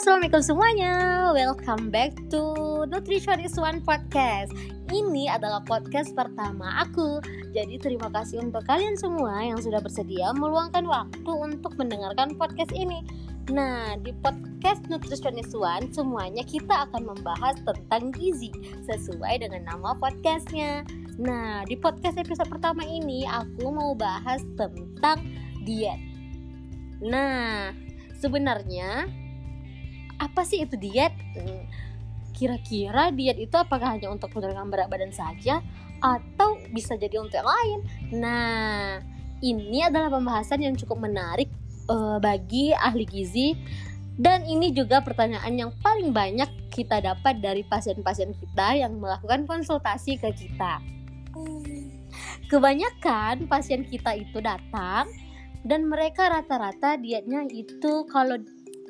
Assalamualaikum semuanya. Welcome back to Nutrition is One Podcast. Ini adalah podcast pertama aku. Jadi terima kasih untuk kalian semua yang sudah bersedia meluangkan waktu untuk mendengarkan podcast ini. Nah di podcast Nutrition is One semuanya kita akan membahas tentang gizi Sesuai dengan nama podcastnya. Nah di podcast episode pertama ini aku mau bahas tentang diet. Nah sebenarnya apa sih itu diet? Hmm, kira-kira diet itu apakah hanya untuk menurunkan berat badan saja atau bisa jadi untuk yang lain? Nah, ini adalah pembahasan yang cukup menarik uh, bagi ahli gizi dan ini juga pertanyaan yang paling banyak kita dapat dari pasien-pasien kita yang melakukan konsultasi ke kita. Kebanyakan pasien kita itu datang dan mereka rata-rata dietnya itu kalau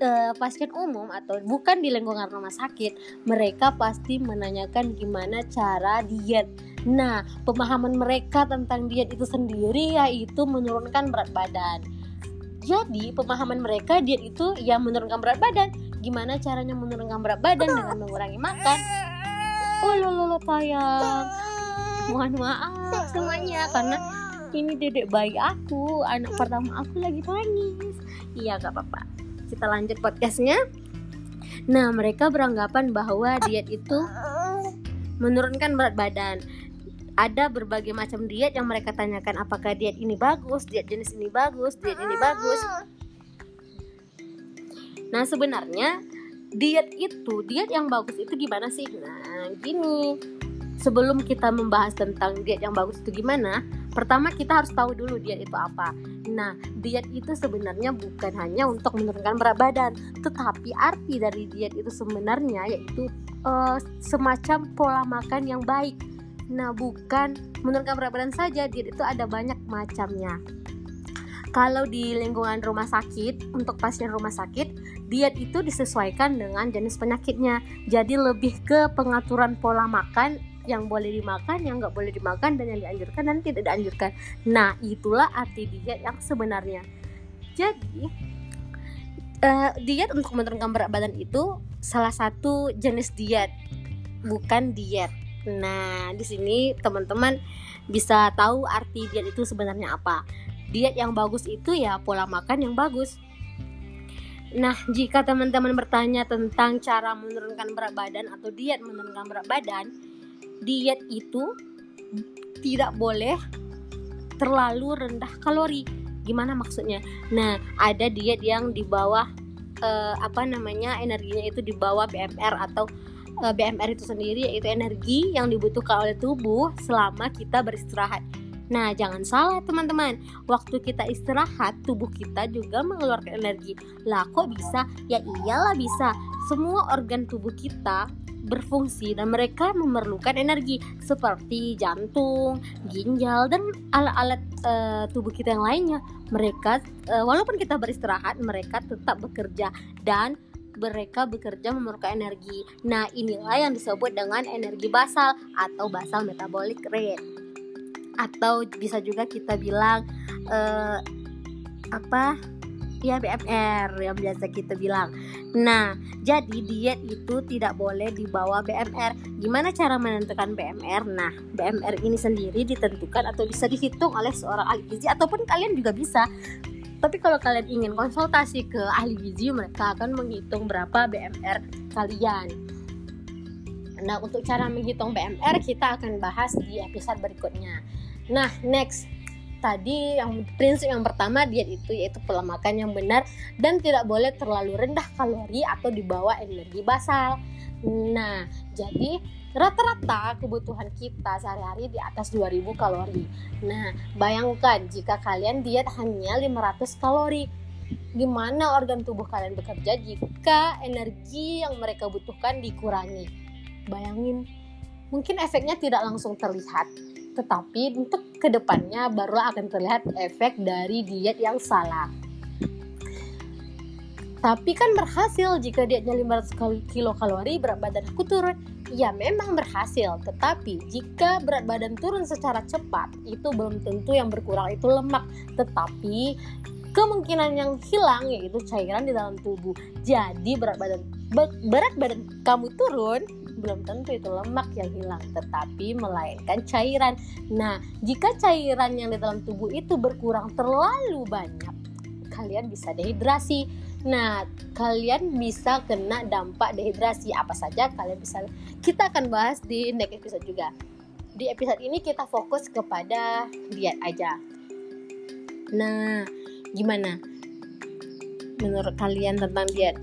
uh, pasien umum atau bukan di lingkungan rumah sakit, mereka pasti menanyakan gimana cara diet. Nah, pemahaman mereka tentang diet itu sendiri yaitu menurunkan berat badan. Jadi, pemahaman mereka diet itu ya menurunkan berat badan. Gimana caranya menurunkan berat badan dengan mengurangi makan? Oh, lolo sayang. Mohon maaf semuanya karena ini dedek bayi aku, anak pertama aku lagi nangis. Iya, gak apa-apa kita lanjut podcastnya. Nah mereka beranggapan bahwa diet itu menurunkan berat badan. Ada berbagai macam diet yang mereka tanyakan apakah diet ini bagus diet jenis ini bagus diet ini bagus. Nah sebenarnya diet itu diet yang bagus itu gimana sih? Nah gini sebelum kita membahas tentang diet yang bagus itu gimana Pertama kita harus tahu dulu diet itu apa. Nah, diet itu sebenarnya bukan hanya untuk menurunkan berat badan, tetapi arti dari diet itu sebenarnya yaitu uh, semacam pola makan yang baik. Nah, bukan menurunkan berat badan saja, diet itu ada banyak macamnya. Kalau di lingkungan rumah sakit, untuk pasien rumah sakit, diet itu disesuaikan dengan jenis penyakitnya. Jadi lebih ke pengaturan pola makan yang boleh dimakan, yang nggak boleh dimakan, dan yang dianjurkan dan tidak dianjurkan. Nah, itulah arti diet yang sebenarnya. Jadi, uh, diet untuk menurunkan berat badan itu salah satu jenis diet, bukan diet. Nah, di sini teman-teman bisa tahu arti diet itu sebenarnya apa. Diet yang bagus itu ya pola makan yang bagus. Nah, jika teman-teman bertanya tentang cara menurunkan berat badan atau diet menurunkan berat badan, diet itu tidak boleh terlalu rendah kalori. Gimana maksudnya? Nah, ada diet yang di bawah uh, apa namanya energinya itu di bawah BMR atau eh, BMR itu sendiri yaitu energi yang dibutuhkan oleh tubuh selama kita beristirahat. Nah, jangan salah teman-teman. Waktu kita istirahat, tubuh kita juga mengeluarkan energi. Lah kok bisa? Ya iyalah bisa. Semua organ tubuh kita berfungsi dan mereka memerlukan energi seperti jantung, ginjal dan alat-alat uh, tubuh kita yang lainnya. Mereka uh, walaupun kita beristirahat, mereka tetap bekerja dan mereka bekerja memerlukan energi. Nah, inilah yang disebut dengan energi basal atau basal metabolic rate. Atau bisa juga kita bilang uh, apa? Ya BMR yang biasa kita bilang. Nah, jadi diet itu tidak boleh dibawa BMR. Gimana cara menentukan BMR? Nah, BMR ini sendiri ditentukan atau bisa dihitung oleh seorang ahli gizi ataupun kalian juga bisa. Tapi kalau kalian ingin konsultasi ke ahli gizi, mereka akan menghitung berapa BMR kalian. Nah, untuk cara menghitung BMR kita akan bahas di episode berikutnya. Nah, next tadi yang prinsip yang pertama diet itu yaitu pola makan yang benar dan tidak boleh terlalu rendah kalori atau di bawah energi basal. Nah, jadi rata-rata kebutuhan kita sehari-hari di atas 2000 kalori. Nah, bayangkan jika kalian diet hanya 500 kalori. Gimana organ tubuh kalian bekerja jika energi yang mereka butuhkan dikurangi? Bayangin, mungkin efeknya tidak langsung terlihat, tetapi untuk ke depannya baru akan terlihat efek dari diet yang salah. Tapi kan berhasil jika dietnya 500 kilokalori berat badan aku turun. Ya memang berhasil, tetapi jika berat badan turun secara cepat itu belum tentu yang berkurang itu lemak, tetapi kemungkinan yang hilang yaitu cairan di dalam tubuh jadi berat badan berat badan kamu turun belum tentu itu lemak yang hilang tetapi melainkan cairan nah jika cairan yang di dalam tubuh itu berkurang terlalu banyak kalian bisa dehidrasi Nah, kalian bisa kena dampak dehidrasi apa saja kalian bisa kita akan bahas di next episode juga. Di episode ini kita fokus kepada diet aja. Nah, gimana? Menurut kalian tentang diet?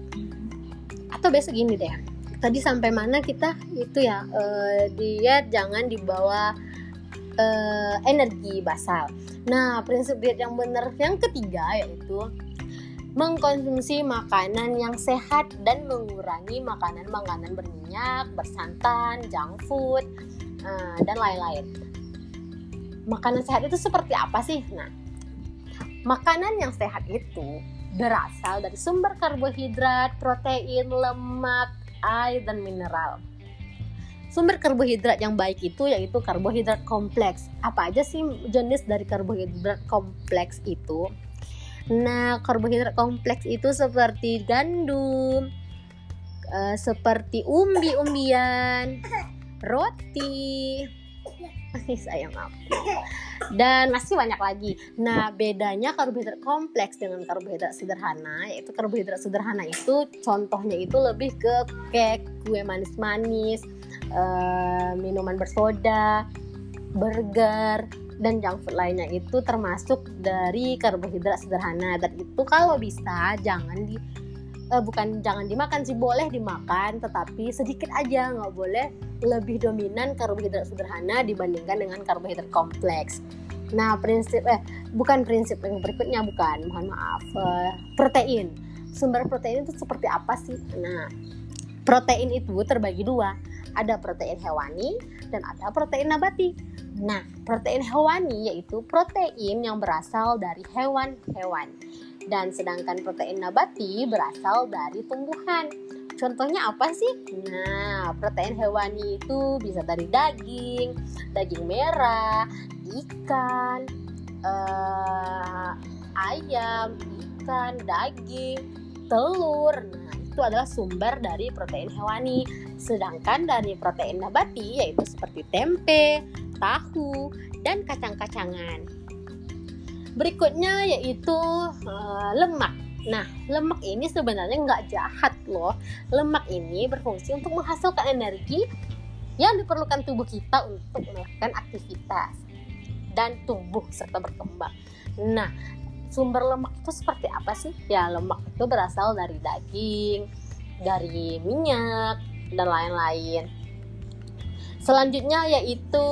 Atau besok gini deh. Tadi sampai mana kita itu ya uh, diet jangan dibawa uh, energi basal. Nah, prinsip diet yang benar yang ketiga yaitu mengkonsumsi makanan yang sehat dan mengurangi makanan-makanan berminyak, bersantan, junk food, uh, dan lain-lain. Makanan sehat itu seperti apa sih? Nah, makanan yang sehat itu berasal dari sumber karbohidrat, protein, lemak, air, dan mineral. Sumber karbohidrat yang baik itu yaitu karbohidrat kompleks. Apa aja sih jenis dari karbohidrat kompleks itu? Nah, karbohidrat kompleks itu seperti gandum, uh, seperti umbi-umbian, roti, sayang aku, dan masih banyak lagi. Nah, bedanya karbohidrat kompleks dengan karbohidrat sederhana, yaitu karbohidrat sederhana itu contohnya itu lebih ke cake, kue manis-manis, uh, minuman bersoda, burger, dan junk food lainnya itu termasuk dari karbohidrat sederhana dan itu kalau bisa jangan di uh, bukan jangan dimakan sih boleh dimakan tetapi sedikit aja nggak boleh lebih dominan karbohidrat sederhana dibandingkan dengan karbohidrat kompleks. Nah prinsip eh bukan prinsip yang berikutnya bukan mohon maaf uh, protein. Sumber protein itu seperti apa sih? Nah protein itu terbagi dua. Ada protein hewani dan ada protein nabati. Nah, protein hewani yaitu protein yang berasal dari hewan-hewan. Dan sedangkan protein nabati berasal dari tumbuhan. Contohnya apa sih? Nah, protein hewani itu bisa dari daging, daging merah, ikan, uh, ayam, ikan, daging, telur. Nah, itu adalah sumber dari protein hewani. Sedangkan dari protein nabati yaitu seperti tempe, tahu, dan kacang-kacangan. Berikutnya yaitu uh, lemak. Nah, lemak ini sebenarnya nggak jahat loh. Lemak ini berfungsi untuk menghasilkan energi yang diperlukan tubuh kita untuk melakukan aktivitas dan tumbuh serta berkembang. Nah, sumber lemak itu seperti apa sih? Ya, lemak itu berasal dari daging, dari minyak, dan lain-lain. Selanjutnya yaitu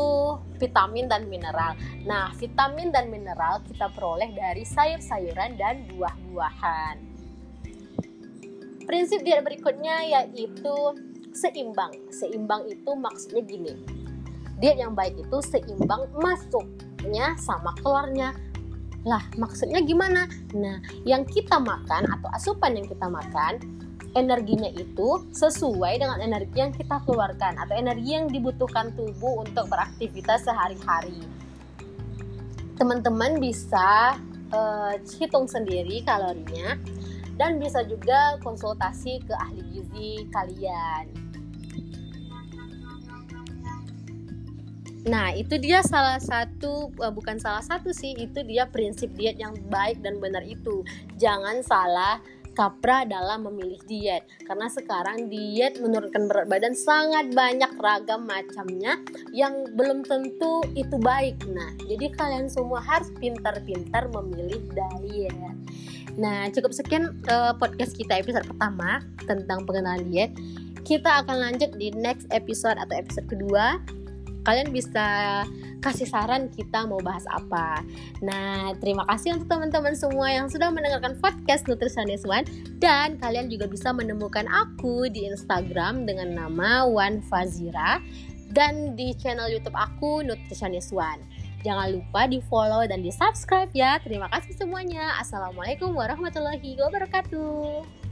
vitamin dan mineral. Nah, vitamin dan mineral kita peroleh dari sayur-sayuran dan buah-buahan. Prinsip diet berikutnya yaitu seimbang. Seimbang itu maksudnya gini. Diet yang baik itu seimbang masuknya sama keluarnya. Lah, maksudnya gimana? Nah, yang kita makan atau asupan yang kita makan energinya itu sesuai dengan energi yang kita keluarkan atau energi yang dibutuhkan tubuh untuk beraktivitas sehari-hari. Teman-teman bisa uh, hitung sendiri kalorinya dan bisa juga konsultasi ke ahli gizi kalian. Nah, itu dia salah satu uh, bukan salah satu sih, itu dia prinsip diet yang baik dan benar itu. Jangan salah kaprah dalam memilih diet. Karena sekarang diet menurunkan berat badan sangat banyak ragam macamnya yang belum tentu itu baik. Nah jadi kalian semua harus pintar-pintar memilih diet. Nah cukup sekian uh, podcast kita episode pertama tentang pengenalan diet. Kita akan lanjut di next episode atau episode kedua kalian bisa kasih saran kita mau bahas apa. Nah, terima kasih untuk teman-teman semua yang sudah mendengarkan podcast Nutritionist One dan kalian juga bisa menemukan aku di Instagram dengan nama Wan Fazira dan di channel YouTube aku Nutritionist One. Jangan lupa di follow dan di subscribe ya. Terima kasih semuanya. Assalamualaikum warahmatullahi wabarakatuh.